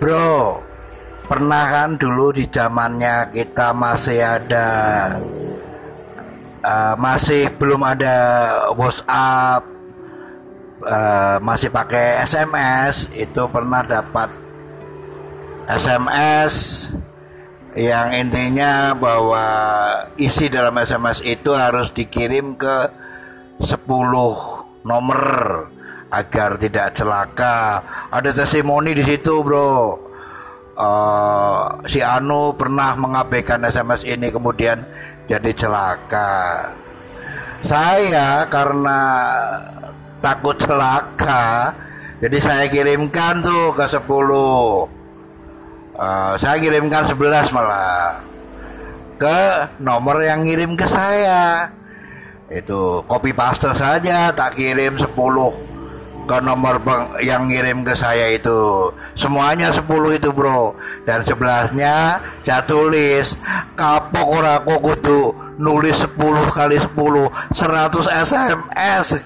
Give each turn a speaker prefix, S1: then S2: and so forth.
S1: Bro, pernah kan dulu di zamannya kita masih ada uh, masih belum ada WhatsApp, uh, masih pakai SMS, itu pernah dapat SMS yang intinya bahwa isi dalam SMS itu harus dikirim ke 10 nomor agar tidak celaka. Ada testimoni di situ, Bro. Uh, si Anu pernah mengabaikan SMS ini kemudian jadi celaka. Saya karena takut celaka, jadi saya kirimkan tuh ke 10 uh, saya kirimkan 11 malah ke nomor yang ngirim ke saya itu copy paste saja tak kirim 10 ke nomor yang ngirim ke saya itu. Semuanya 10 itu bro. Dan sebelahnya saya tulis kapok ora kudu nulis 10 kali 10 100 SMS